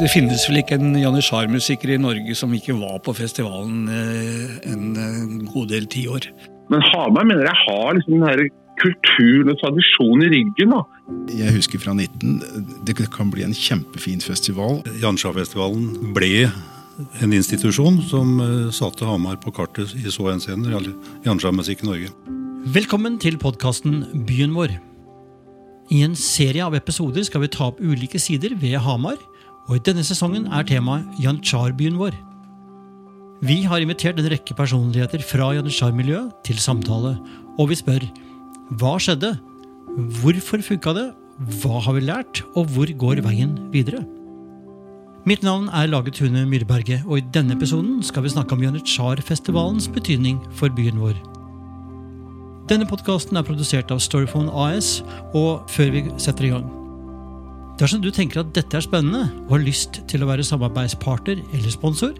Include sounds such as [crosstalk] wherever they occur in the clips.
Det finnes vel ikke en janitsjar-musiker i Norge som ikke var på festivalen eh, en eh, god del tiår. Men Hamar mener jeg har liksom den her kulturen og tradisjonen i ryggen. da. Jeg husker fra 19. Det kan bli en kjempefin festival. Janitsjarfestivalen ble en institusjon som eh, satte Hamar på kartet i så henseende. Janitsjarmusikk i Norge. Velkommen til podkasten Byen vår. I en serie av episoder skal vi ta opp ulike sider ved Hamar og i denne sesongen er temaet Janitsjar-byen vår. Vi har invitert en rekke personligheter fra janitsjar-miljøet til samtale, og vi spør hva skjedde? Hvorfor funka det? Hva har vi lært, og hvor går veien videre? Mitt navn er Laget Tune Myrberget, og i denne episoden skal vi snakke om Janitsjar-festivalens betydning for byen vår. Denne podkasten er produsert av Storyphone AS, og før vi setter i gang Dersom du tenker at dette er spennende og har lyst til å være samarbeidspartner eller sponsor,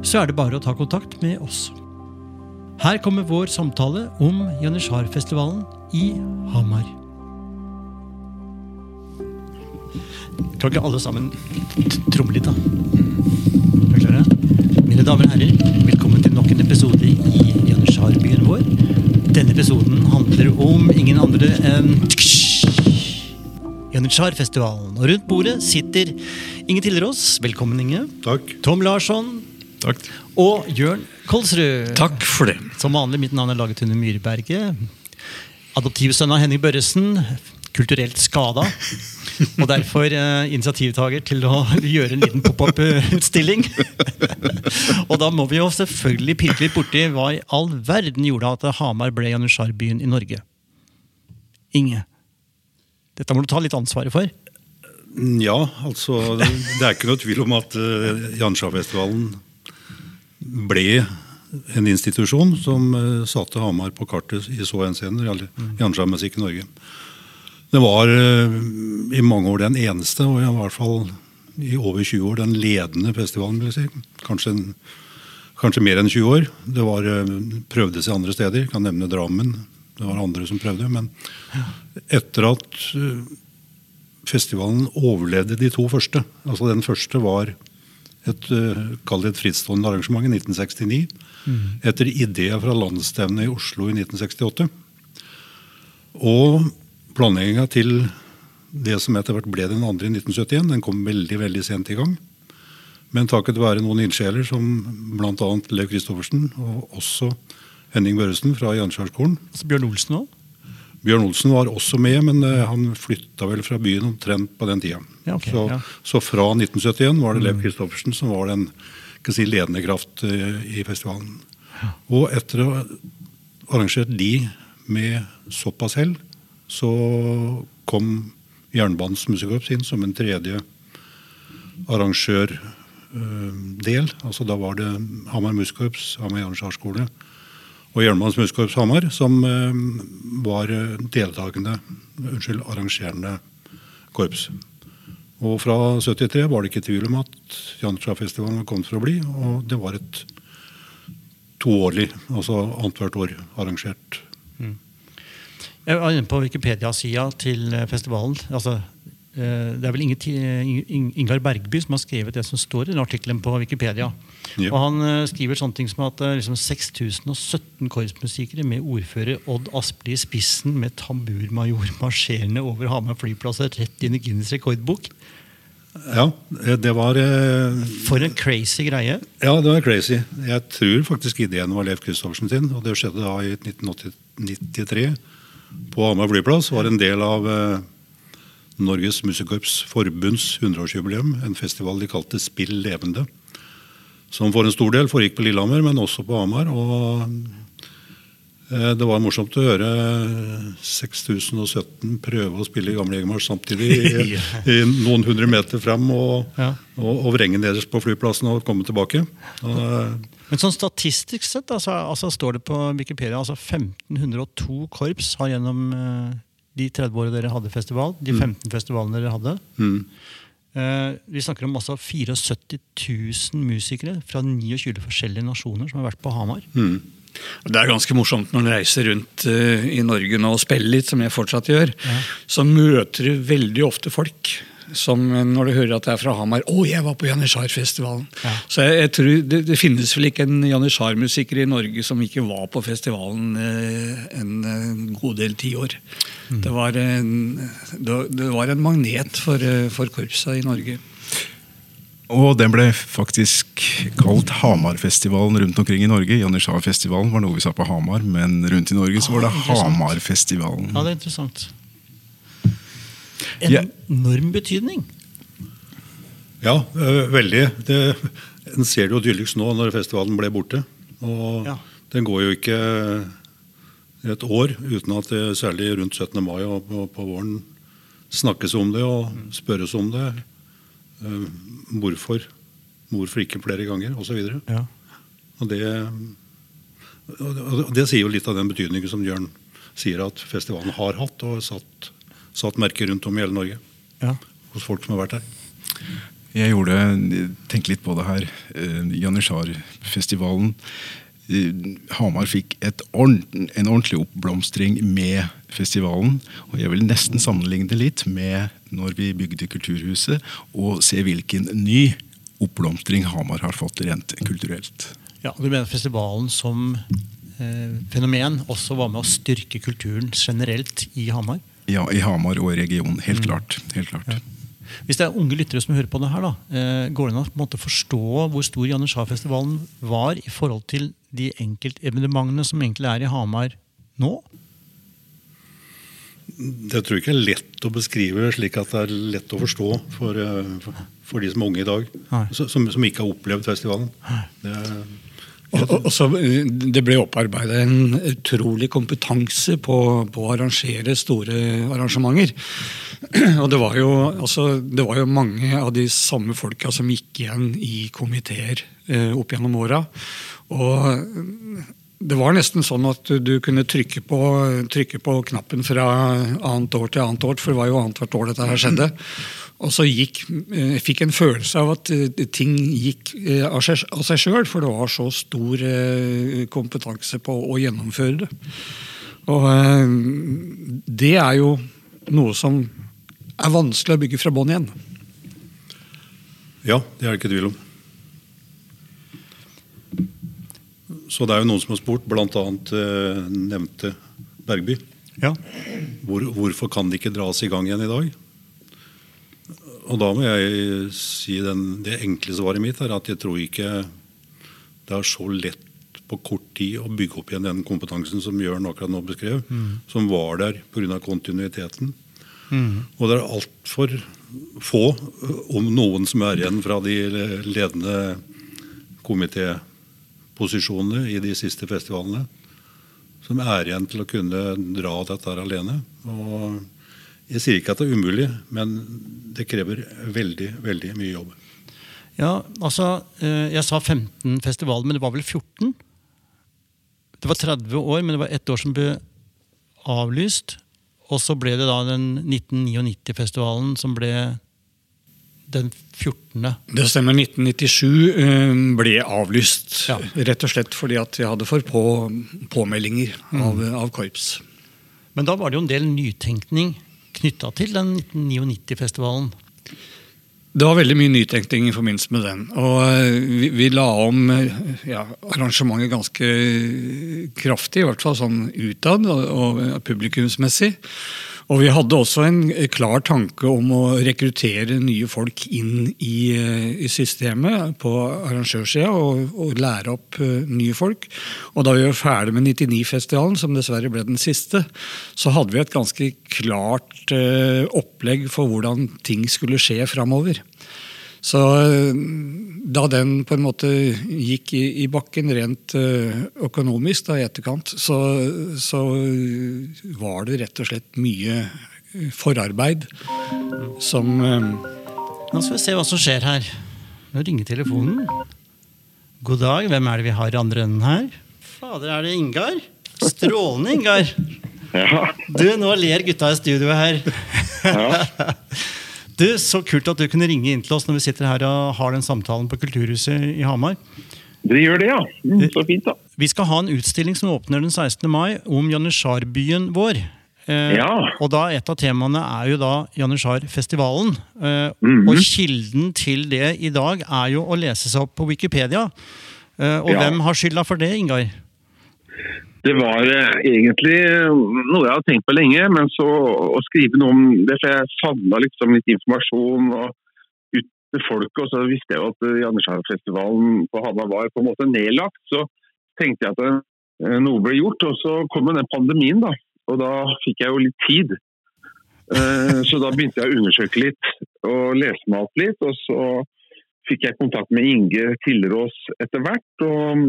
så er det bare å ta kontakt med oss. Her kommer vår samtale om Janitsjarfestivalen i Hamar. Kan ikke alle sammen tromme litt, da? Er klare? Mine damer og herrer, velkommen til nok en episode i Janitsjarbyen vår. Denne episoden handler om ingen andre enn Janitsjarfestivalen. Og rundt bordet sitter Inge Tillerås. Velkommen, Inge. Takk. Tom Larsson. Takk. Og Jørn Kolsrud. Takk for det. Som vanlig, mitt navn er Laget under Myrberget. Adoptivsønn av Henning Børresen. Kulturelt skada. Og derfor eh, initiativtaker til å gjøre en liten pop-up-utstilling. [laughs] og da må vi jo selvfølgelig pirke litt borti hva i all verden gjorde at Hamar ble Janitsjarbyen i Norge. Inge. Dette må du ta litt ansvaret for. Ja, altså Det er ikke noe tvil om at uh, Janitsjarfestivalen ble en institusjon som uh, satte Hamar på kartet i så henseende. Mm. Janitsjarmusikk i Norge. Det var uh, i mange år den eneste, og i hvert fall i over 20 år den ledende festivalen. vil jeg si. Kanskje, kanskje mer enn 20 år. Det var, prøvdes i andre steder. Jeg kan nevne Drammen, det var andre som prøvde. Men etter at eh, festivalen overlevde de to første altså Den første var et, eh, kall det et frittstående arrangement i 1969. Mm. Etter ideer fra landsstevnet i Oslo i 1968. Og planlegginga til det som etter hvert ble den andre i 1971, den kom veldig veldig sent i gang. Men takket være noen ildsjeler som bl.a. Leo Christoffersen og også Henning Børresen fra Janskjærskolen. Altså Bjørn Olsen òg? Bjørn Olsen var også med, men uh, han flytta vel fra byen omtrent på den tida. Ja, okay, så, ja. så, fra 1971 var det Lev Kristoffersen Christoffersen som var den si, ledende kraft uh, i festivalen. Ja. Og etter å ha arrangert de med såpass hell, så kom Jernbanens musikkorps inn som en tredje arrangørdel. Uh, altså da var det Hamar Musikkorps, Hamar Janitsjarskole og Jernbanens Muskorps Hamar, som eh, var eh, deltakende, unnskyld, arrangerende korps. Og fra 73 var det ikke tvil om at Janitsjarfestivalen var kommet for å bli. Og det var et toårlig, altså annethvert år, arrangert. Mm. Jeg var inne på Wikipedia-sida til eh, festivalen. altså det er vel Ingar Bergby som har skrevet det som står i den artikkelen på Wikipedia. Yep. Og Han eh, skriver sånne ting som at det er liksom 6017 korpsmusikere med ordfører Odd Aspli i spissen med tamburmajor marsjerende over Hamar flyplass rett inn i Guinness rekordbok. Ja, eh, det var For en crazy greie. Ja, det var crazy. Jeg tror faktisk ideen var Leif Christoffersen sin. Og det skjedde da i 1993 på Hamar flyplass. Var en del av Norges Musikkorps Forbunds 100-årsjubileum. En festival de kalte Spill levende. Som for en stor del foregikk på Lillehammer, men også på Hamar. og eh, det var morsomt å høre 6017 prøve å spille Gamle Egemars, samtidig i, [laughs] i, noen hundre meter frem og, ja. og, og vrenge nederst på flyplassen og komme tilbake. Og, eh, men sånn statistisk sett altså, altså står det på Wikipedia altså 1502 korps har gjennom uh, de 30 årene dere hadde festival, de 15 mm. festivalene dere hadde. Mm. Eh, vi snakker om altså 74 000 musikere fra 29 forskjellige nasjoner som har vært på Hamar. Mm. Det er ganske morsomt når du reiser rundt uh, i Norge nå og spiller litt, som jeg fortsatt gjør. Ja. Så møter du veldig ofte folk som når du hører at det er fra Hamar 'Å, jeg var på Janitsjar-festivalen'. Så jeg, jeg tror det, det, finnes vel ikke en Janitsjar-musiker i Norge som ikke var på festivalen eh, en, en, god del tiår. Mm. Det, var en, det var en magnet for, eh, for korpsa i Norge. Og den ble faktisk kalt Hamarfestivalen rundt omkring i Norge. Janitsjar-festivalen var noe vi sa på Hamar, men rundt i Norge så var det ah, Hamarfestivalen. Ja, det er interessant. Enorm betydning. Ja, veldig. Det, en ser det jo tydeligst nå når festivalen ble borte. Og ja. den går jo ikke et år uten at det særlig rundt 17. mai og på, på våren snakkes om det og spørres om det. Hvorfor? Hvorfor ikke flere ganger? Osv. Ja. Og det, og det sier jo litt av den betydningen som Jørn sier at festivalen har hatt og satt satt merker rundt om i hele Norge. Ja. Hos folk som har vært her. Jeg gjorde, tenkte litt på det her. Uh, Janitsjar-festivalen. Uh, Hamar fikk ordent, en ordentlig oppblomstring med festivalen. Og jeg vil nesten sammenligne det litt med når vi bygde Kulturhuset, og se hvilken ny oppblomstring Hamar har fått rent kulturelt. Ja, Du mener festivalen som eh, fenomen også var med å styrke kulturen generelt i Hamar? Ja, i Hamar og i regionen. Helt mm. klart. Helt klart. Ja. Hvis det er unge lyttere som hører på det her, da, eh, går det an å forstå hvor stor Janitsjar-festivalen var i forhold til de enkeltevenementene som egentlig er i Hamar nå? Det tror jeg ikke er lett å beskrive slik at det er lett å forstå for, eh, for, for de som er unge i dag. Som, som, ikke har opplevd festivalen. Det, og, og så, det ble opparbeida en utrolig kompetanse på, på, å arrangere store arrangementer. Og det var, jo, altså, det var jo mange av de samme folka som gikk igjen i komiteer eh, opp gjennom åra. Og det var nesten sånn at du kunne trykke på, trykke på knappen fra annet år til annet år, for det var jo annethvert år dette her skjedde. Og så gikk, jeg eh, fikk en følelse av at eh, ting gikk eh, av seg, sjøl, for det var så stor kompetanse på å gjennomføre det. Og det er jo noe som er vanskelig å bygge fra bånn igjen. Ja, det er det ikke tvil om. Så det er jo noen som har spurt, bl.a. Nevnte Bergby. Ja. Hvor, hvorfor kan det ikke dras i gang igjen i dag? Og da må jeg si den, det enkle svaret mitt er at jeg tror ikke det er så lett på kort tid å bygge opp igjen den kompetansen som Jørn akkurat nå beskrev, mm. som var der pga. kontinuiteten. Mm. Og det er altfor få, om noen som er igjen fra de ledende komitéposisjonene i de siste festivalene, som er igjen til å kunne dra dette alene. Og jeg sier ikke at det er umulig, men det krever veldig, veldig mye jobb. Ja, altså, eh, Jeg sa 15 festivaler, men det var vel 14? Det var 30 år, men det var ett år som ble avlyst. Og så ble det da den 1999-festivalen som ble den 14. Det stemmer. 1997 eh, ble avlyst. Ja. Rett og slett fordi at vi hadde for på påmeldinger av, mm. av korps. Men da var det jo en del nytenkning knytta til den 1999-festivalen? Det var veldig mye nytenkning i forbindelse med den. Og eh, vi, vi la om eh, ja, arrangementet ganske kraftig, i hvert fall sånn utad og, og publikumsmessig. Og vi hadde også en klar tanke om å rekruttere nye folk inn i, i systemet på arrangørsida, og, og, lære opp uh, nye folk. Og da vi var ferdig med 99-festivalen, som dessverre ble den siste, så hadde vi et ganske klart uh, opplegg for hvordan ting skulle skje framover. Så eh, da den på en måte gikk i, i bakken rent uh, økonomisk da, i etterkant, så, så, var det rett og slett mye eh, forarbeid som Nå skal vi se hva som skjer her. Nå ringer telefonen. God dag, hvem er det vi har i andre enden her? Fader, er det Ingar? Strålende, Ingar. Ja. Du, nå ler gutta i studio her. Ja. [laughs] Du, Så kult at du kunne ringe inn til oss når vi sitter her og har den samtalen på Kulturhuset i Hamar. Det gjør det, ja. Mm, så fint da. Vi skal ha en utstilling som åpner den 16. mai om Janitsjarbyen vår. Eh, Ja. Og da et av temaene er jo da Janitsjar-festivalen. Eh, -hmm. Og kilden til det i dag er jo å lese seg opp på Wikipedia. Eh, og Ja. hvem har skylda for det, Ingar? Det var eh, egentlig noe jeg hadde tenkt på lenge, men så å skrive noe om det, for jeg savna liksom litt informasjon og ut til folket. Og så visste jeg jo at eh, Janitsjar-festivalen på Hamar var på en måte nedlagt. Så tenkte jeg at eh, noe ble gjort, og så kom jo den pandemien, da. Og da fikk jeg jo litt tid. Eh, Så da begynte jeg å undersøke litt og lese meg opp litt. Og så fikk jeg kontakt med Inge Tillerås etter hvert. Og mm,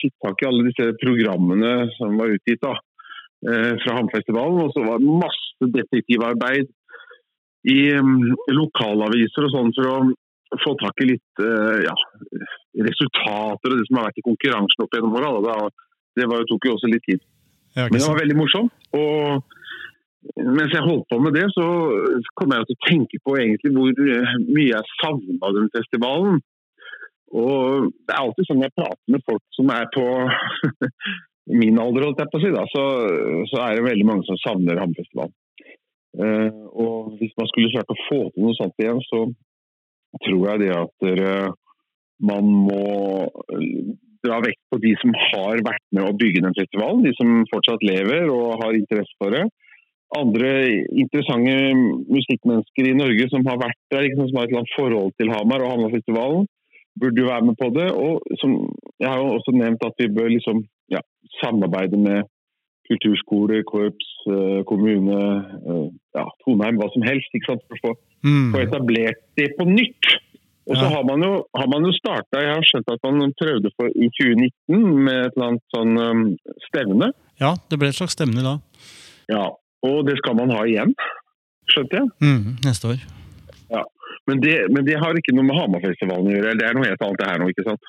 fikk tak i alle disse programmene som var utgitt da, eh, fra Hamfestivalen. Og så var det masse detektivarbeid i mm, lokalaviser og sånn for å få tak i litt eh, ja, resultater og det som har vært i konkurransen opp gjennom åra. Det var, tok jo også litt tid. Men det var veldig morsomt. Og mens jeg holdt på med det, så kom jeg til å tenke på egentlig hvor eh, mye jeg savna den festivalen. Og det er alltid sånn jeg prater med folk som er på [laughs] min alder, holdt jeg på å si, da, så, så er det veldig mange som savner Hammerfestivalen. Uh, og hvis man skulle klart å få til noe sånt igjen, så tror jeg det at dere, man må dra vekt på de som har vært med å bygge den festivalen, de som fortsatt lever og har interesse for det. Andre interessante musikkmennesker i Norge som har vært der, liksom, som har et eller annet forhold til Hamar og Hamarfestivalen, burde jo være med på det. Og som, jeg har jo også nevnt at vi bør liksom, ja, samarbeide med kulturskole, korps, eh, kommune, eh, ja, Tonheim, hva som helst, ikke sant, for å få Mm. få etablert det på nytt. Og så Ja. har man jo, har man jo starta, jeg har skjønt at man prøvde for i 2019 med et eller annet sånn um, stevne. Ja, det ble et slags stevne da. Ja, og det skal man ha igjen, skjønte jeg. Mm, neste år. Men det, men det har ikke noe med Hamarfestivalen å gjøre, det er noe helt annet det her nå, ikke sant?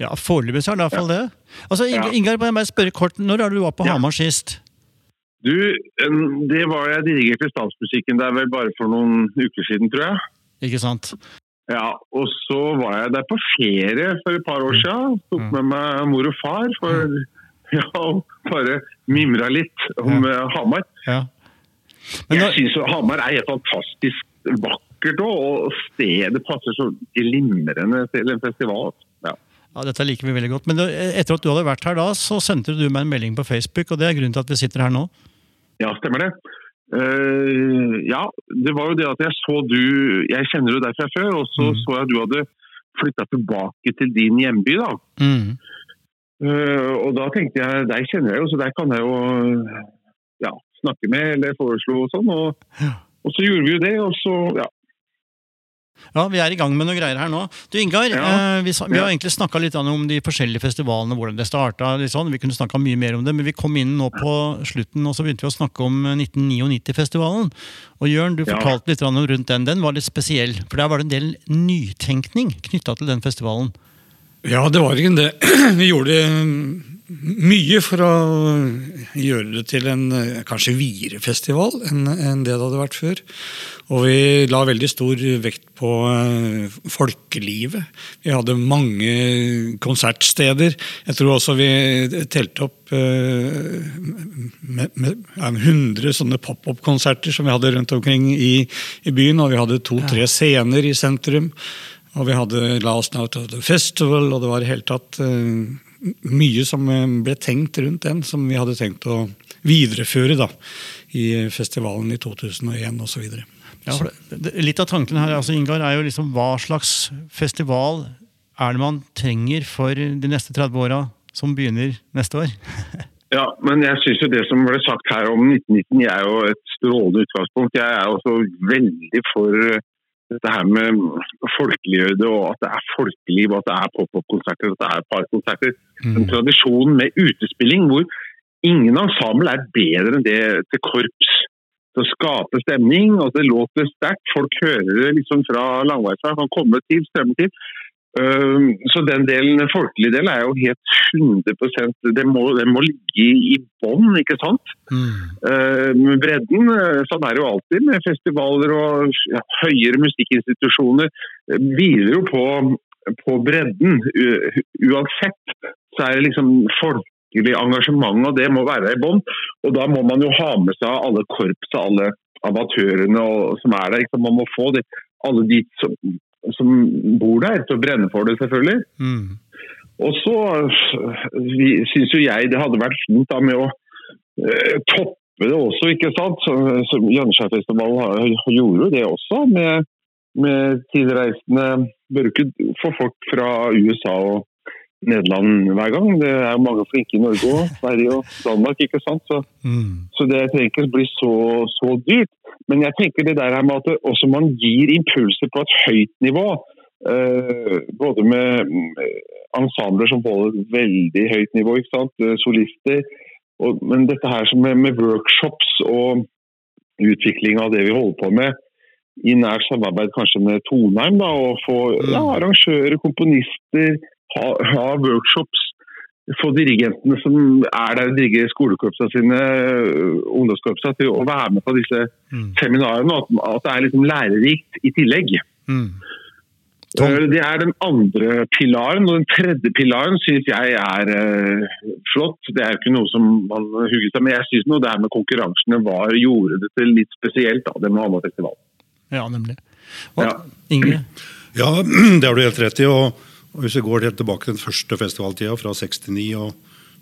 Ja, Foreløpig så er det i hvert fall det. Altså, Ingar, Ja. Ingar, bare spørre kort, når det du var på Ja. Hamar sist? Du, det var jeg dirigert i Statsmusikken der vel bare for noen uker siden, tror jeg. Ikke sant? Ja, og så var jeg der på ferie for et par år siden. Tok Mm. med meg mor og far for [laughs] ja, og bare mimra litt om ja. Hamar. Ja. Men Jeg syns Hamar er helt fantastisk vakkert òg, og stedet passer så glimrende til en festival. Ja. ja, dette liker vi veldig godt. Men etter at du hadde vært her da, så sendte du meg en melding på Facebook, og det er grunnen til at vi sitter her nå. ja, stemmer det. Uh, ja, det var jo det at jeg så du Jeg kjenner jo deg fra før, og så mm. så jeg du hadde flytta tilbake til din hjemby. da. Mm. Uh, og da tenkte jeg, deg kjenner jeg jo, så der kan jeg jo snakke med eller foreslo og sånn. Og, og så gjorde vi jo det, og så ja. Ja, vi er i gang med noe greier her nå. Du Ingar, Ja. eh, vi, vi har Ja. egentlig snakka litt om de forskjellige festivalene, hvordan det starta. Sånn. Vi kunne snakka mye mer om det, men vi kom inn nå på slutten, og så begynte vi å snakke om 1999-festivalen. Og Jørn, du Ja. fortalte litt om rundt den. Den var litt spesiell, for der var det en del nytenkning knytta til den festivalen. Ja, det var ikke det. [clears throat] Vi gjorde mye for å gjøre det til en eh, kanskje videre festival enn en det det hadde vært før. Og vi la veldig stor vekt på eh, folkelivet. Vi hadde mange konsertsteder. Jeg tror også vi telte opp eh, med, med ja, 100 sånne pop-up-konserter som vi hadde rundt omkring i, i byen. Og vi hadde to-tre scener i sentrum. Og vi hadde Last Night of the Festival, og det var i hele tatt mye som eh, ble tenkt rundt den, som vi hadde tenkt å videreføre da, i festivalen i 2001 osv. Ja, litt av tanken her altså, Ingar, er jo liksom hva slags festival er det man trenger for de neste 30 åra, som begynner neste år? [laughs] Ja, men jeg syns jo det som ble sagt her om 1919 er jo et strålende utgangspunkt. Jeg er også veldig for dette her med folkeliggjøre og at det er folkeliv, og at det er pop-opp-konserter, at det er parkonserter. En tradisjon med utespilling hvor ingen ensemble er bedre enn det til korps. Til å skape stemning, og det låter sterkt. Folk hører det liksom fra langveisfra, kan komme til, strømme til. Så den delen, den folkelige delen er jo helt 100% Det må, den må ligge i bånn, ikke sant? Mm. bredden, uh, sånn er det jo alltid med festivaler og høyere musikkinstitusjoner. hviler jo på, på bredden. Uansett så er det liksom folk engasjement, og det må være i bånn. Og da må man jo ha med seg alle korps alle amatørene og, som er der. Man må få det, alle de som, som bor der, til å brenne for det, selvfølgelig. Mm. Og så syns jo jeg det hadde vært fint da med å eh, toppe det også, ikke sant. Janskjærfestivalen gjorde jo det også, med, med tilreisende Bør ikke få folk fra USA og Nederland hver gang. Det er mange flinke i Norge og Sverige og Danmark, ikke sant. Så, Mm. så det trenger ikke bli så, så dyrt. Men jeg tenker det der her med at det, også man gir impulser på et høyt nivå. Uh, både med mm, ensembler som holder et veldig høyt nivå, ikke sant? eh, solister. Og, men dette her som med, med workshops og utvikling av det vi holder på med, i nært samarbeid kanskje med Tonheim, da, og få ja, arrangører, komponister, ha, ha workshops få dirigentene som er der og dirigerer skolekorpsene sine, øh, ungdomskorpsene, til å være med på disse Mm. seminarene. og At, at det er liksom lærerikt i tillegg. Mm. Tom? Det er den andre pilaren. Og den tredje pilaren syns jeg er øh, flott. Det er jo ikke noe som man hugger seg med. Jeg syns det her med konkurransene var, gjorde det til litt spesielt, da, det med Hamar-festivalen. Ja, nemlig. Og, Ja. Inge? [clears throat] Ja, [clears throat] det har du helt rett i. og og Hvis vi går helt tilbake til den første festivaltida, fra 69 og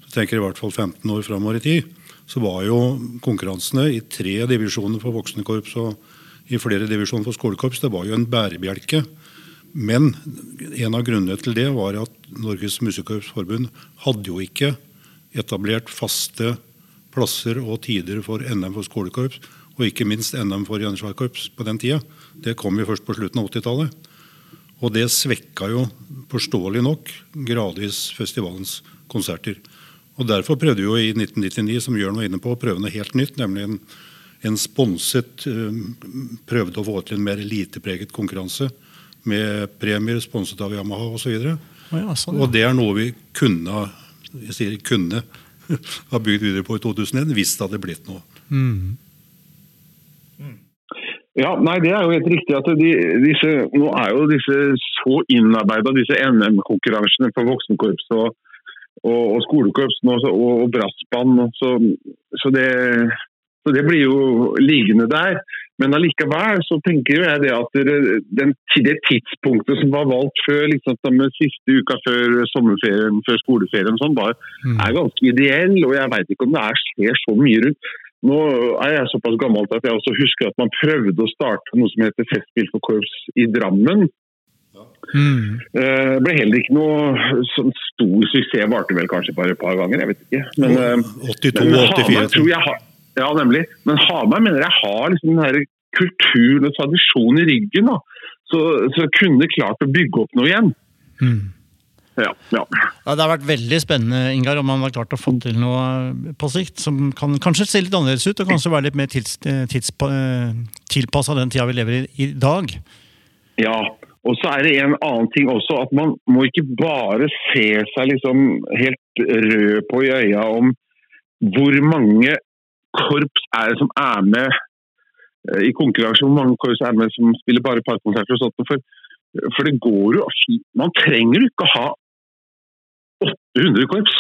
så tenker jeg i hvert fall 15 år framover i tid, så var jo konkurransene i tre divisjoner for voksnekorps og i flere divisjoner for skolekorps det var jo en bærebjelke. Men en av grunnene til det var at Norges Musikkorps Forbund hadde jo ikke etablert faste plasser og tider for NM for skolekorps, og ikke minst NM for Janitsjarkorps på den tida. Det kom jo først på slutten av 80-tallet. Og det svekka jo forståelig nok gradvis festivalens konserter. Og Derfor prøvde vi jo i 1999 som Jørn var inne på, å prøve noe helt nytt. Nemlig en, en sponset eh, Prøvde å få til en mer elitepreget konkurranse med premier sponset av Yamaha osv. Å ja, sånn, Og det er noe vi kunne jeg sier kunne [laughs] ha bygd videre på i 2001 hvis det hadde blitt noe. Mm. Ja, nei, det er jo helt riktig at de, disse, nå er jo disse så innarbeida, disse NM-konkurransene for voksenkorps og, og, og skolekorps og, og brassband. Så, så, det, så det blir jo liggende der. Men allikevel så tenker jeg det at den, det tidspunktet som var valgt før liksom, som siste uka før sommerferien, før skoleferien, sånn, var, Mm. er ganske ideell. Og jeg veit ikke om det er, skjer så mye rundt. Nå er jeg såpass gammel at jeg også husker at man prøvde å starte noe som heter Festspill for korps i Drammen. Mm. Uh, ble heller ikke noe sånn stor suksess, varte vel kanskje bare et par ganger, jeg vet ikke. Men, uh, 82 men Hamar 84. tror jeg har Ja, nemlig. Men Hamar mener jeg har liksom den her kulturen og tradisjonen i ryggen. da. Så, så kunne klart å bygge opp noe igjen. Mm. Ja, ja. Det har vært veldig spennende Ingar, om man har klart å få til noe på sikt som kan kanskje se litt annerledes ut, og kanskje være litt mer tids, tilpassa den tida vi lever i i dag. Ja, og så er det en annen ting også, at man må ikke bare se seg liksom helt rød på i øya om hvor mange korps er det som er med eh, i konkurranse, hvor mange korps er med som spiller bare parkonserter og sånt. For, for det går jo. Man trenger jo ikke å ha 800 korps.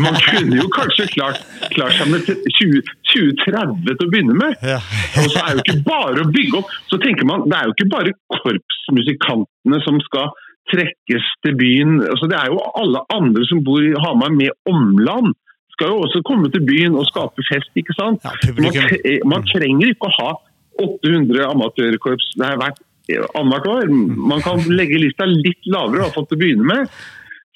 Man kunne jo kanskje klart, klart seg med 20 2030 til å begynne med. Ja. Og så er det jo ikke bare å bygge opp. Så tenker man, Det er jo ikke bare korpsmusikantene som skal trekkes til byen. Altså, det er jo alle andre som bor i Hamar med omland. Skal jo også komme til byen og skape fest, ikke sant? Ja, Man, man trenger ikke å ha 800 amatørkorps vært annethvert år. Man kan legge lista litt lavere, iallfall hvert fall til å begynne med.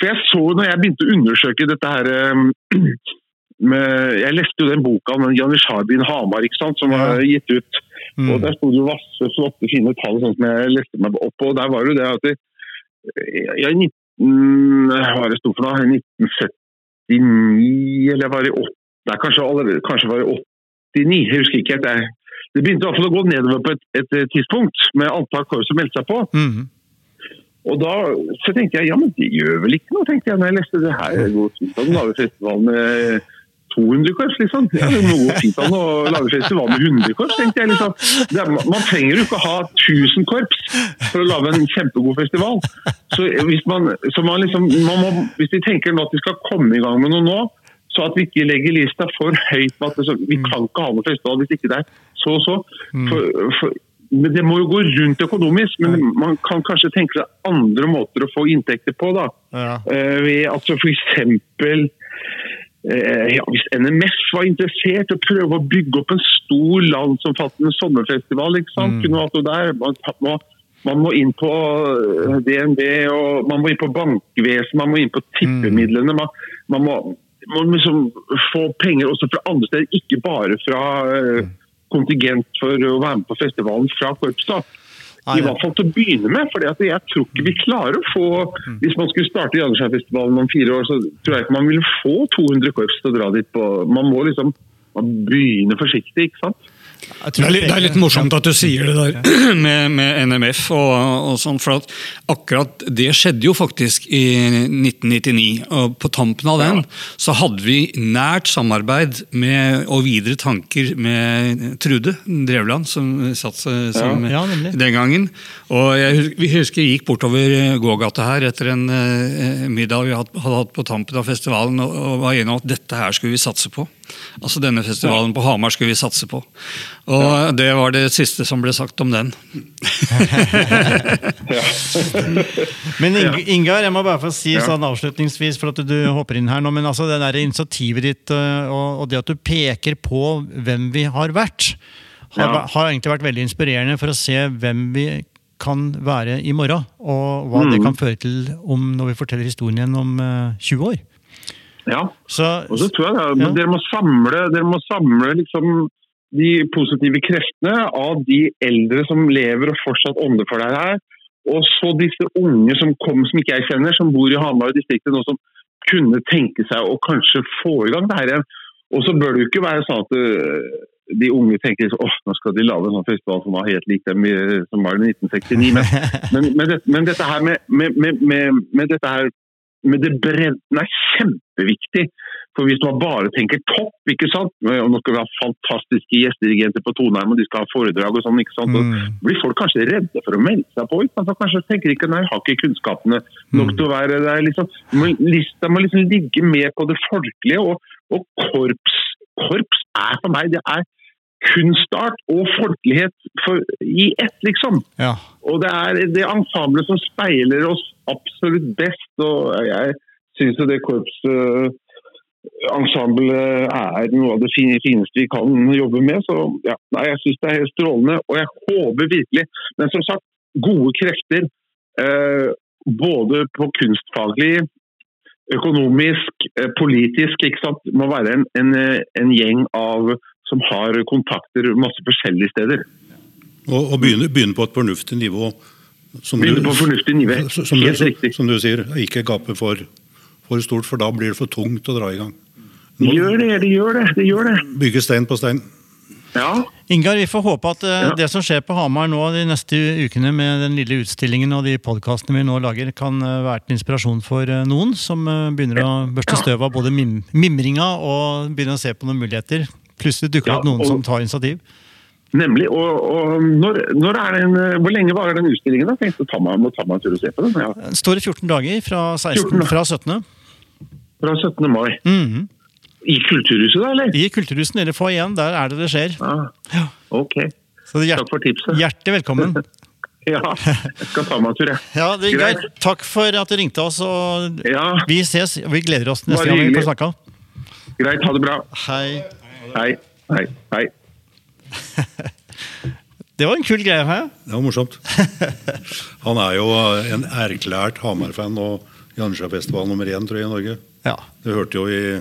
For jeg så når jeg begynte å undersøke dette her eh, [clears throat] med, Jeg leste jo den boka om Harbin Hamar ikke sant, som var gitt ut. Mm. Og Der sto det jo masse flotte, fine tall sånn som jeg leste meg opp på. og Der var det jo det at jeg, i 19, hva var det sto for noe? 1979, eller var det 8, Nei, kanskje, allerede, kanskje var det 89, jeg husker ikke. helt. Det, det begynte i hvert fall å gå nedover på et, et tidspunkt med antall korps som meldte seg på. Mm. Og da så tenkte jeg ja, men det gjør vel ikke noe, tenkte jeg når jeg leste det her. Den lager festival med 200 korps, liksom. Ja, det må gå fint å lage festival med 100 korps, tenkte jeg. liksom. Er, man trenger jo ikke å ha 1000 korps for å lage en kjempegod festival. Så hvis, man, så man liksom, man må, hvis vi tenker nå at vi skal komme i gang med noe nå, så at vi ikke legger lista for høyt at det, så, vi kan ikke ha noe festival hvis ikke det er så og så. For, for, men Det må jo gå rundt økonomisk, men man kan kanskje tenke seg andre måter å få inntekter på. da. Ja. Uh, ved at f.eks. Uh, ja, hvis NMF var interessert i å prøve å bygge opp en stor landsomfattende sommerfestival, ikke sant? der. Man, må, man må inn på eh, DNB, og man må inn på bankvesen, man må inn på tippemidlene. Man, man må, må liksom få penger også fra andre steder, ikke bare fra eh, kontingent for å være med på festivalen fra korps. da. Nei, I hvert fall til å begynne med. for jeg tror ikke vi klarer å få Hvis man skulle starte Jandersheim-festivalen om fire år, så tror jeg ikke man vil få 200 korps til å dra dit. på. Man må liksom man begynner forsiktig, ikke sant? Det er, litt, det er litt morsomt at du sier det der [clears throat] med, med NMF og, og sånn, for at akkurat det skjedde jo faktisk i 1999. Og på tampen av den så hadde vi nært samarbeid med, og videre tanker med Trude Drevland, som satt som Ja, den gangen. Og jeg, husker vi jeg gikk bortover eh, gågata her etter en eh, middag vi hadde, hatt på tampen av festivalen, og, og var enige om at dette her skulle vi satse på. Altså denne festivalen på Hamar skulle vi satse på. Og det var det siste som ble sagt om den. [laughs] Men Ing Ingar, jeg må bare få si sånn avslutningsvis, for at du hopper inn her nå, men altså det der initiativet ditt øh, og, det at du peker på hvem vi har vært, har, Ja. har egentlig vært veldig inspirerende for å se hvem vi kan være i morgen, og hva Mm. det kan føre til om når vi forteller historien igjen om øh, 20 år. Ja. Så, Og så tror jeg da, Ja. dere må samle, dere må samle liksom de positive kreftene av de eldre som lever og fortsatt ånder for deg her. Og så disse unge som kom, som ikke jeg kjenner, som bor i Hamar distriktet nå, som kunne tenke seg å kanskje få i gang det her igjen. Og så bør det jo ikke være sånn at øh, de unge tenker at åh, nå skal de lage en sånn festival som var helt lik dem som var i 1969. Men, [laughs] men, men, det, men dette her med, med, med, med, med dette her med det bredden er kjempeviktig. For hvis man bare tenker topp, ikke sant? og nå skal vi ha fantastiske gjestedirigenter på Toneheim, og de skal ha foredrag og sånn, ikke sant? Mm. blir folk kanskje redde for å melde seg på? ikke sant? Kanskje tenker ikke nei, jeg har ikke kunnskapene nok til å være der. liksom. Men Lista må liksom ligge med på det folkelige, og, og korps, korps er for meg det er kunstart og folkelighet for, i ett, liksom. ja. Og det er det ensemblet som speiler oss absolutt best. Og jeg syns jo det korpsensemblet er noe av det fineste vi kan jobbe med. Så ja, nei, jeg syns det er helt strålende. Og jeg håper virkelig Men som sagt, gode krefter. Eh, både på kunstfaglig, økonomisk, eh, politisk. ikke sant? Det må være en, en, en gjeng av som har kontakter masse forskjellige steder. Og, og begynne, begynne på et fornuftig nivå. Som Begynne på fornuftig nivå. som, som, Helt du, riktig. som du sier, ikke gape for, for stort, for da blir det for tungt å dra i gang. Det gjør det, det gjør det. det gjør det. Bygge stein på stein. Ja, Ingar, vi får håpe at eh, Ja. det som skjer på Hamar nå de neste ukene med den lille utstillingen og de podkastene vi nå lager, kan eh, være til inspirasjon for eh, noen som begynner å børste støv av både mim mimringa og begynner å se på noen muligheter. Plutselig dukker det Ja, opp noen og- som tar initiativ. nemlig. Og, og når, når den, hvor lenge varer den utstillingen? da? Tenkte ta meg, må ta meg en tur og se på den. Ja. Den står i 14 dager fra, 16, 14, fra 17. Fra 17. mai. Mhm. I Kulturhuset, da, eller? I Kulturhuset nede for igjen, der er det det skjer. Ah, Ok. Takk for tipset. hjertelig velkommen. [laughs] Ja, jeg skal ta meg en tur, jeg. Ja, det, er Greit. takk for at du ringte oss, og Ja, vi ses. Vi gleder oss neste gang vi får snakka. greit. Ha det bra. Hei. Hei. Hei. Hei. [laughs] Det var en kul greie her. Det var morsomt. [laughs] Han er jo en erklært Hamar-fan og Janskjærfestival nummer én tror jeg, i Norge. Ja. Du hørte jo i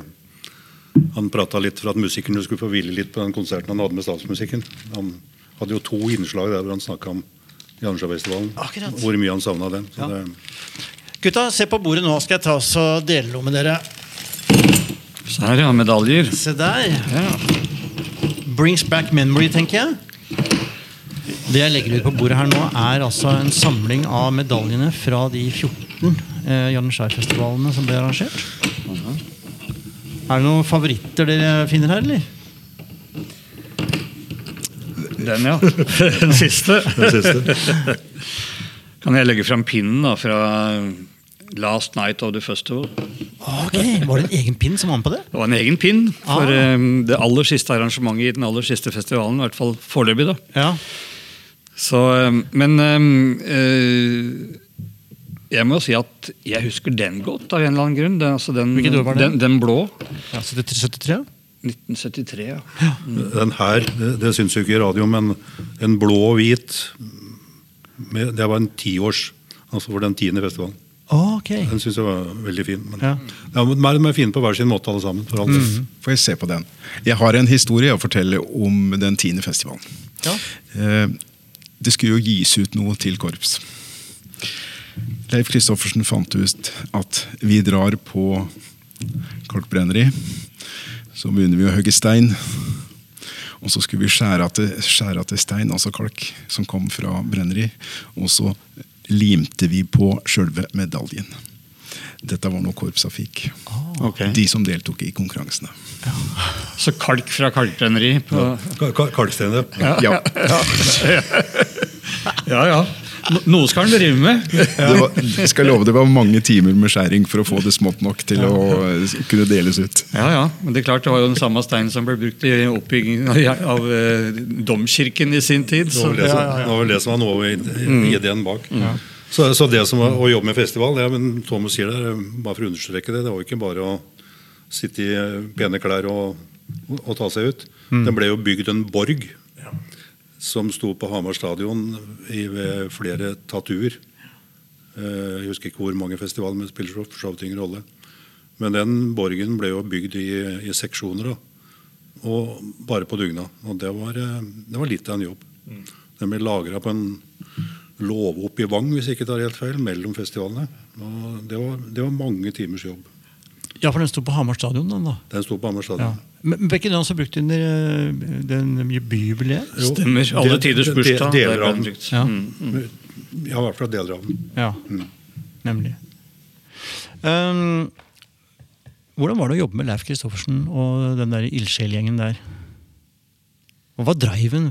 Han prata litt for at musikerne skulle få hvile litt på den konserten han hadde med Statsmusikken. Han hadde jo to innslag der hvor han snakka om Janskjærfestivalen. Hvor mye han savna den. Så Ja. det, Gutta, se på bordet nå, skal jeg ta oss og dele noe med dere. Så her, ja. Medaljer. Se der. Ja. Brings back memory, tenker jeg. Det jeg legger ut på bordet her nå, er altså en samling av medaljene fra de 14 eh, Janitsjarfestivalene som ble arrangert. Er det noen favoritter dere finner her, eller? Den, ja. [laughs] Den siste. Den siste. Kan jeg legge fram pinnen da, fra Last Night of the Festival? Ok, Var det en egen pinn som var med på det? Det var en egen pinn for Ah. um, det aller siste arrangementet i den aller siste festivalen. I hvert fall foreløpig. da. Ja. Så, um, men eh, jeg må jo si at jeg husker den godt, av en eller annen grunn. Den, altså den, Hvilket år var det? Den, den blå. ja 73? 73? 1973, ja. Den her, det, det syns jo ikke i radio, men en blå og hvit med, Det var en tiårs, altså for den tiende festivalen. Ok. Den syns jeg var veldig fin. Men, Ja. ja. de er fine på hver sin måte, alle sammen. For mm. Får jeg se på den. Jeg har en historie å fortelle om den tiende festivalen. Ja. Eh, Det skulle jo gis ut noe til korps. Leif Kristoffersen fant ut at vi drar på kalkbrenneri. Så begynner vi å hogge stein. Og så skulle vi skjære til, skjære av til stein, altså kalk, som kom fra brenneri. Og så limte vi på sjølve medaljen. Dette var noe korpsa fikk. Ok. De som deltok i konkurransene. Så kalk fra kalkbrenneri. På, Ja. ka- Kalkstein, ja. Ja. [laughs] ja, ja. Noe skal han drive med. [laughs] Det var, jeg skal love det var mange timer med skjæring for å få det smått nok til å kunne deles ut. Ja, ja. Men det er klart det var jo den samme steinen som ble brukt i oppbyggingen av, av eh, domkirken i sin tid. Så, det var vel det som var noe i, i ideen bak. Så, så det som var å jobbe med festival, det, er- men Thomas sier det, bare for å understreke det, det var jo ikke bare å sitte i eh, pene klær og, og ta seg ut. Det ble jo bygd en borg som sto på Hamar stadion i, ved flere tatuer. Eh, Jeg husker ikke hvor mange festivaler, men det spiller for så vidt ingen rolle. Men den borgen ble jo bygd i, i seksjoner, da. og bare på dugnad. Og det var, eh, det var litt av en jobb. Den ble lagra på en låve oppe i Vang, hvis jeg ikke tar helt feil, mellom festivalene. Og det var, det var mange timers jobb. Ja, for den sto på Hamar stadion, den da. Den sto på Hamar stadion. Men men ble ikke den også brukt under eh, den byjubileet? Jo, Stemmer. Alle de- tiders de- bursdag. Deler av den. Ja. Mm. Ja, i hvert fall deler av den. Ja, nemlig. Um, hvordan var det å jobbe med Leif Kristoffersen og den der ildsjelgjengen der? Og hva driven?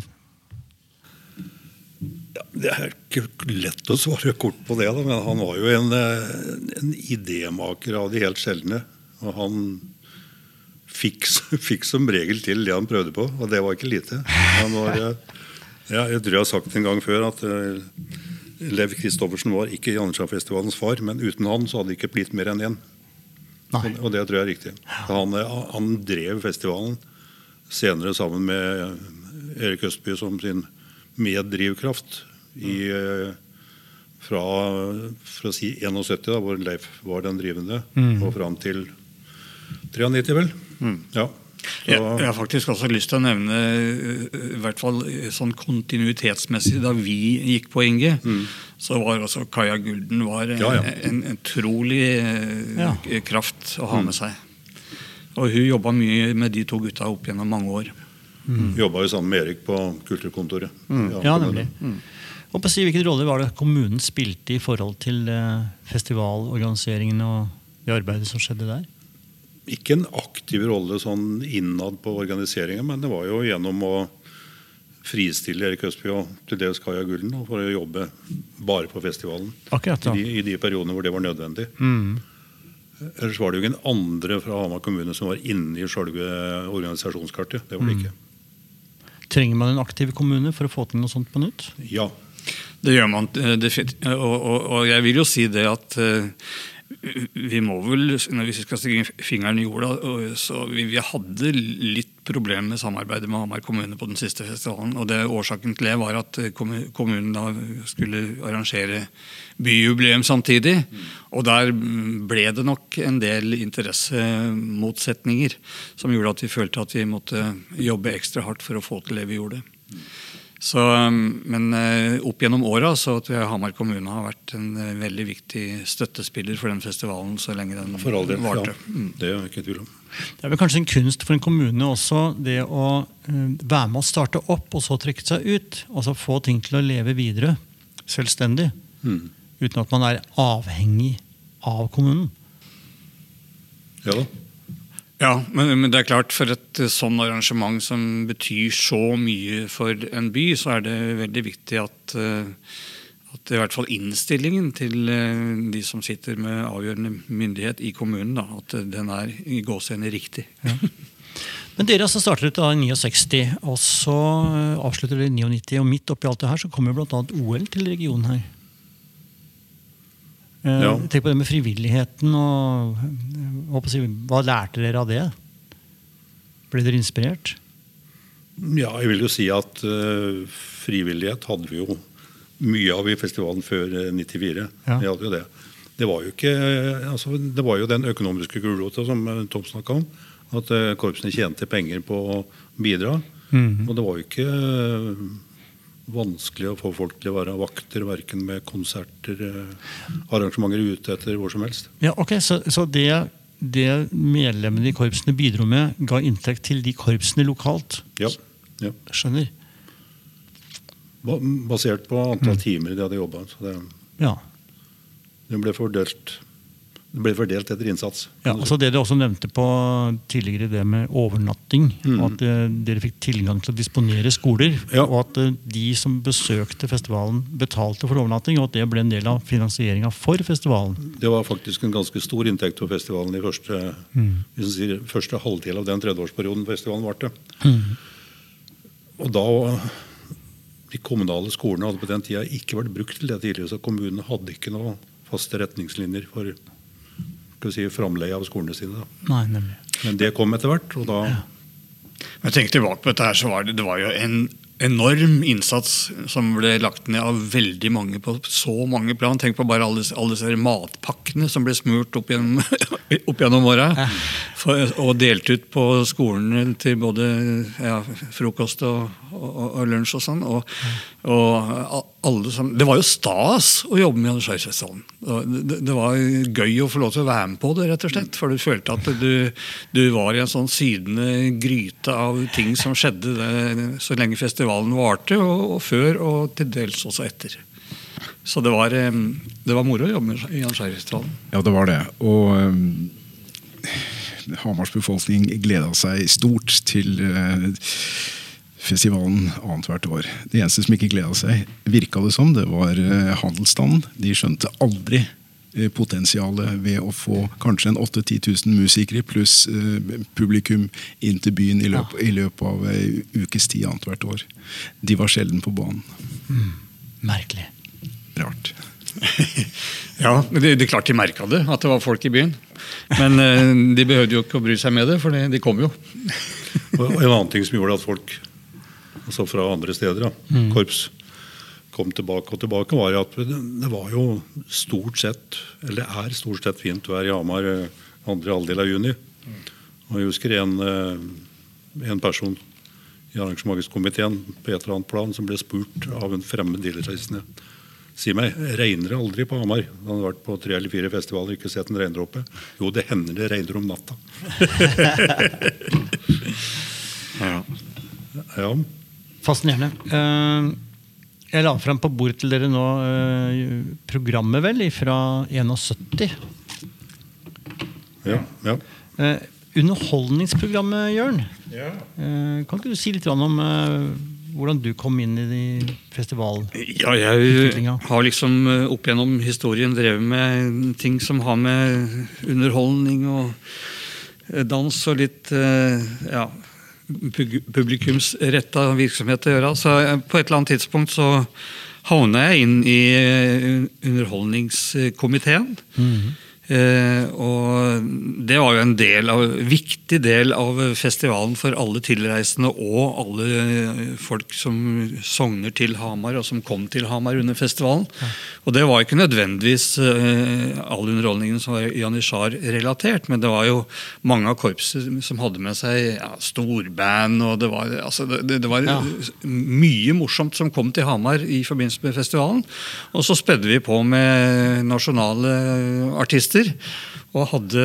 Ja, det er ikke lett å svare kort på det, da, men han var jo en, eh, en idémaker av de helt sjeldne. Og han fikk, [laughs] fikk som regel til det han prøvde på, og det var ikke lite. Han var, eh, ja, jeg tror jeg har sagt en gang før at eh, Lev Kristoffersen var ikke Janitsjarfestivalens far, men uten han så hadde det ikke blitt mer enn én. Nei. Og, det tror jeg er riktig. Han, eh, han drev festivalen senere sammen med Erik Østby som sin meddrivkraft i, fra, for å si 71, da, hvor Leif var den drivende, og fram til 93, vel. Ja. Så, Jeg, jeg har faktisk også lyst til å nevne eh, i hvert fall eh, sånn kontinuitetsmessig da vi gikk på Inge, så var også Kaja Gulden var en, Ja, ja. en utrolig eh, Ja. kraft å ha med seg. Og hun jobba mye med de to gutta opp gjennom mange år. Jobba jo sammen med Erik på kulturkontoret. Ja, nemlig. Og på si, Hvilken rolle var det kommunen spilte i forhold til festivalorganiseringen og det arbeidet som skjedde der? Ikke en aktiv rolle sånn innad på organiseringa, men det var jo gjennom å fristille Erik Østby og til dels Kaja Gulden for å jobbe bare på festivalen. Akkurat, I de, I de periodene hvor det var nødvendig. Mm. Ellers var det jo ingen andre fra Hamar kommune som var inne i selve organisasjonskartet. Det var det ikke. Trenger man en aktiv kommune for å få til noe sånt på nytt? Ja. Det gjør man eh. Og, og, og jeg vil jo si det at eh, vi må vel, når vi skal stikke fingeren i jorda, så vi, vi hadde litt problemer med samarbeidet med Hamar kommune på den siste festivalen. og det Årsaken til det var at kommunen da skulle arrangere byjubileum samtidig. Og der ble det nok en del interessemotsetninger som gjorde at vi følte at vi måtte jobbe ekstra hardt for å få til det vi gjorde. Så, um, men eh, opp gjennom åra så tror jeg Hamar kommune har vært en eh, veldig viktig støttespiller for den festivalen så lenge den For all del. varte. Ja. Mm. Det er ikke tvil om. Det er vel kanskje en kunst for en kommune også det å eh, være med å starte opp og så trekke seg ut. Altså få ting til å leve videre selvstendig. Mm. Uten at man er avhengig av kommunen. Ja da. Ja, men, men, det er klart for et sånn arrangement som betyr så mye for en by, så er det veldig viktig at, at i hvert fall innstillingen til de som sitter med avgjørende myndighet i kommunen, da, at den er i gåsehendene riktig. Ja. Men dere altså startet da i 69, og så avslutter dere i 99. Og midt oppi alt det her så kommer bl.a. OL til regionen her. Eh, ja. Tenk på det med frivilligheten. og Hva lærte dere av det? Ble dere inspirert? Ja, jeg vil jo si at uh, frivillighet hadde vi jo mye av i festivalen før 94. Ja. Vi hadde jo det. Det var jo ikke, altså, det var jo den økonomiske gulrota som Tom snakka om. At korpsene tjente penger på å bidra. Mm -hmm. Og det var jo ikke vanskelig å få folk til å være vakter, verken med konserter, eh, arrangementer ute etter hvor som helst. Ja, ok, Så, så det, det, medlemmene i korpsene bidro med, ga inntekt til de korpsene lokalt? Ja. ja. Skjønner. Basert på antall mm. timer de hadde jobba. Det, ja. det ble fordelt det ble fordelt etter innsats. Ja, altså Det dere også nevnte på tidligere, det med overnatting. Mm. og At uh, dere fikk tilgang til å disponere skoler. Ja. Og at uh, de som besøkte festivalen, betalte for overnatting. Og at det ble en del av finansieringa for festivalen. Det var faktisk en ganske stor inntekt for festivalen i første, mm. sier, første halvdel av den tredjeårsperioden festivalen varte. Mm. Og da De kommunale skolene hadde på den tida ikke vært brukt til det tidligere, så kommunene hadde ikke noe faste retningslinjer for skal vi si, framleie av skolene sine. Nei. Men det kom etter hvert, og da ja. Jeg tenker tilbake på dette her, så var det, det var jo en enorm innsats som ble lagt ned av veldig mange på så mange plan. Tenk på bare alle, alle disse matpakkene som ble smurt opp gjennom, [laughs] opp gjennom åra. Og delt ut på skolene til både ja, frokost og, og, og, lunsj og sånn. Og, som, det var jo stas å jobbe med Janusjøifestivalen. Det, det var gøy å få lov til å være med på det, rett og slett. For du følte at du, du var i en sånn sydende gryte av ting som skjedde det, så lenge festivalen varte, og, og, før og til dels også etter. Så det var, det var moro å jobbe med Jan Skjær-festivalen. Ja, det var det. Og um, Hamars befolkning gleda seg stort til festivalen annethvert år. Det eneste som ikke gleda seg, virka det som, det var uh, handelsstanden. De skjønte aldri Eh, potensialet ved å få kanskje en 8000-10 000 musikere pluss eh, publikum inn til byen i løpet, i løpet av ei ukes tid annethvert år. De var sjelden på banen. Mm. Merkelig. Rart. [laughs] ja, det, det klart de merka det, at det var folk i byen. Men eh, de behøvde jo ikke å bry seg med det, for de kom jo. [laughs] og En annen ting som gjorde at folk altså fra andre steder, da, mm. korps, kom tilbake og tilbake, var at det var jo stort sett, eller det er stort sett fint vær i Hamar eh, andre halvdel av juni. Og Jeg husker en, eh, en person i arrangementskomiteen på et eller annet plan som ble spurt av en fremmed dealerreisende Si meg, regner det aldri på Hamar? Han hadde vært på tre eller fire festivaler ikke sett en regndråpe. Jo, det hender det regner om natta. [laughs] [laughs] ja. ja. Fascinerende. Uh, jeg la frem på bordet til dere nå eh, programmet, vel, fra 71. Ja. ja. Eh, underholdningsprogrammet, Jørn. Ja. Eh, kan ikke du si litt om eh, hvordan du kom inn i festivalen? Ja, jeg har liksom eh, opp gjennom historien drevet med ting som har med underholdning og eh, dans og litt ja, publikumsretta virksomhet å gjøre. Så på et eller annet tidspunkt så havna jeg inn i eh, underholdningskomiteen. Mm -hmm. Eh, og det var jo en del av, viktig del av festivalen for alle tilreisende og alle folk som sogner til Hamar, og som kom til Hamar under festivalen. Ja. Og det var ikke nødvendigvis eh, all underholdningen som var janitsjar-relatert, men det var jo mange av korpsene som hadde med seg ja, storband, og det var, altså, det, det var ja. mye morsomt som kom til Hamar i forbindelse med festivalen. Og så spedde vi på med nasjonale artister artister. Og hadde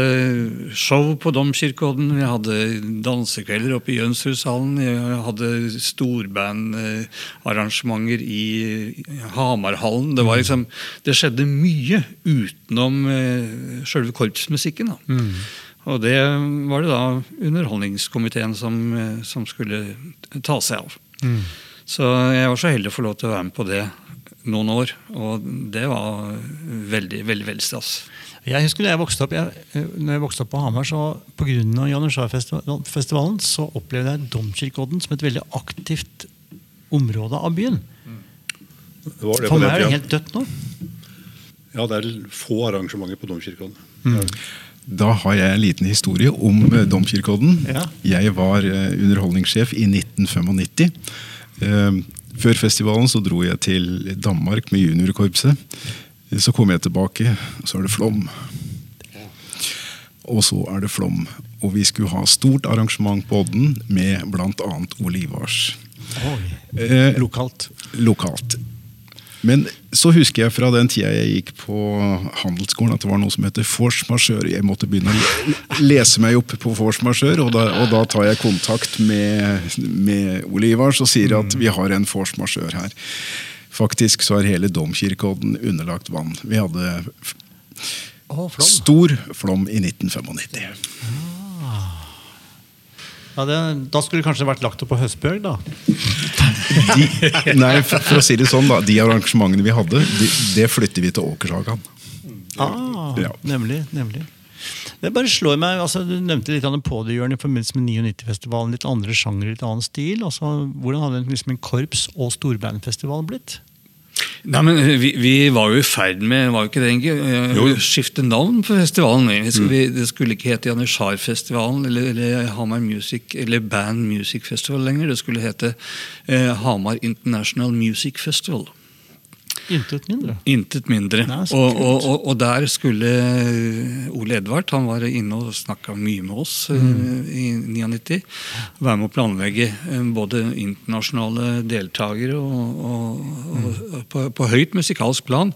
show på Domkirkeodden, vi hadde dansekvelder oppe i Jønshushallen. Vi hadde storbandarrangementer i Hamarhallen. Det, var liksom, det skjedde mye utenom uh, sjølve korpsmusikken. Mm. Og det var det da Underholdningskomiteen som, eh, som skulle ta seg av. Mm. Så jeg var så heldig å få lov til å være med på det noen år, og det var veldig, veldig, veldig stas. Jeg husker da jeg vokste opp jeg, eh, når jeg vokste opp på Hamar, så pga. Janusjarfestivalen så opplevde jeg Domkirkeodden som et veldig aktivt område av byen. Det var det For meg er det helt dødt nå. Ja, det er få arrangementer på Domkirken. Da har jeg en liten historie om eh, Domkirkeodden. Ja. Jeg var eh, underholdningssjef i 1995. Eh, Før festivalen så dro jeg til Danmark med juniorkorpset. Så kom jeg tilbake, så er det Flom. Og så er det Flom. Og vi skulle ha stort arrangement på Odden med bl.a. Olivars. Oi. Eh, Lokalt. lokalt. Men så husker jeg fra den tida jeg gikk på handelsskolen at det var noe som heter force majeure. Jeg måtte begynne å lese meg opp på force majeure, og og da tar jeg kontakt med, med Olivars og sier at vi har en force majeure her. Faktisk så er hele Domkirkeodden underlagt vann. Vi hadde oh, flom. stor flom i 1995. Ja, det, da skulle det kanskje vært lagt opp på høstbjørg, da. De, nei, for, for å si det sånn, da. De arrangementene vi hadde, de, det flytter vi til Åkershagan. Ah, Ja. Nemlig. nemlig. Det bare slår meg, altså Du nevnte litt av på det pådyrende i forbindelse med 99-festivalen. Litt andre sjanger, litt annen stil. altså Hvordan hadde liksom en korps- og storbandfestival blitt? Nei, men vi, vi var jo i ferd med var jo ikke det egentlig, eh, å skifte navn på festivalen. Skulle, mm. det skulle ikke hete Janitsjar-festivalen eller, eller Hamar Music eller Band Music Festival lenger. Det skulle hete eh, Hamar International Music Festival. Intet mindre. Intet mindre. Nei, og, og, og, og der skulle eh, Ole Edvard han var inne og snakka mye med oss eh, Mm. i 99. Være med å planlegge eh, både internasjonale deltakere og, Mm. på, på høyt musikalsk plan.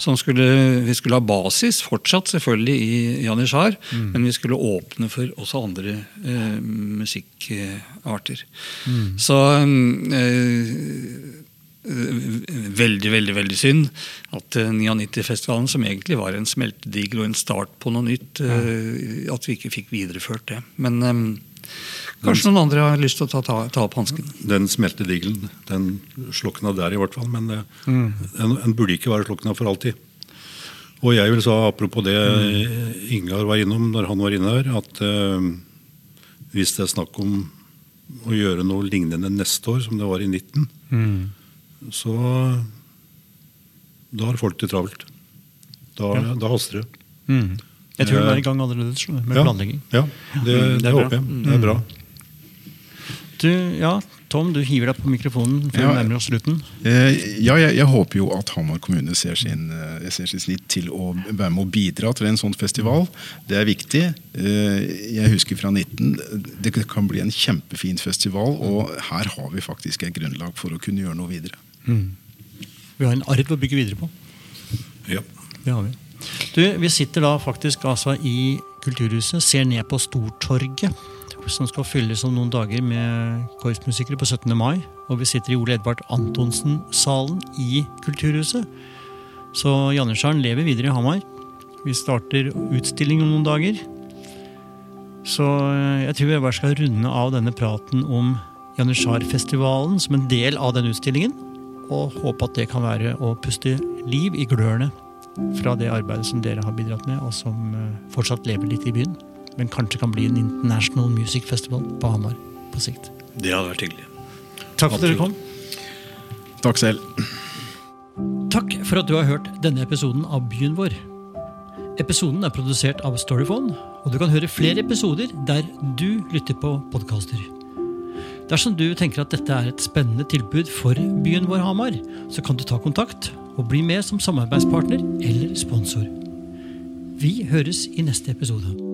Som skulle, vi skulle ha basis fortsatt selvfølgelig i Janitsjar, Mm. men vi skulle åpne for også andre eh, musikkarter. Mm. Så eh, veldig, veldig veldig synd at eh, 99-festivalen, som egentlig var en smeltedigel og en start på noe nytt, ja. at vi ikke fikk videreført det. Men um, kanskje noen andre har lyst til å ta, ta, ta opp hansken. Den smeltedigelen den slukna der, i hvert fall. Men det, Mm. den, den burde ikke være slukna for alltid. Og jeg vil sa, apropos det Mm. Ingar var innom når han var inne her, at uh, hvis det er snakk om å gjøre noe lignende neste år, som det var i 19, Mm. Så da har folk det travelt. Da, Ja. da haster det. Mm. Jeg tror vi er i gang allerede med Ja. planlegging. Ja, det, Mm, det det, er håper jeg. Det er bra. Du, ja, Tom, du hiver deg på mikrofonen før Ja. vi nærmer oss slutten. Eh, ja, jeg, jeg håper jo at Hamar kommune ser sin, eh, ser sin snitt til å være med å bidra til en sånn festival. Det er viktig. Eh, jeg husker fra 19 Det kan bli en kjempefin festival, og her har vi faktisk et grunnlag for å kunne gjøre noe videre. Vi har en arv å bygge videre på. Ja. Det har vi. Du, vi sitter da faktisk altså i Kulturhuset, ser ned på Stortorget, som skal fylles om noen dager med korpsmusikere på 17. mai. Og vi sitter i Ole Edvard Antonsen-salen i Kulturhuset. Så Janitsjaren lever videre i Hamar. Vi starter utstilling om noen dager. Så eh, jeg tror jeg bare skal runde av denne praten om Janitsjarfestivalen som en del av den utstillingen. Og håpe at det kan være å puste liv i glørne fra det arbeidet som dere har bidratt med, og som eh, fortsatt lever litt i byen. Men kanskje kan bli en International Music Festival på Hamar på sikt. Det hadde vært hyggelig. Takk for at dere kom. Takk selv. Takk for at du har hørt denne episoden av Byen vår. Episoden er produsert av Storyphone, og du kan høre flere episoder der du lytter på podkaster. Dersom du tenker at dette er et spennende tilbud for byen vår Hamar, så kan du ta kontakt og bli med som samarbeidspartner eller sponsor. Vi høres i neste episode.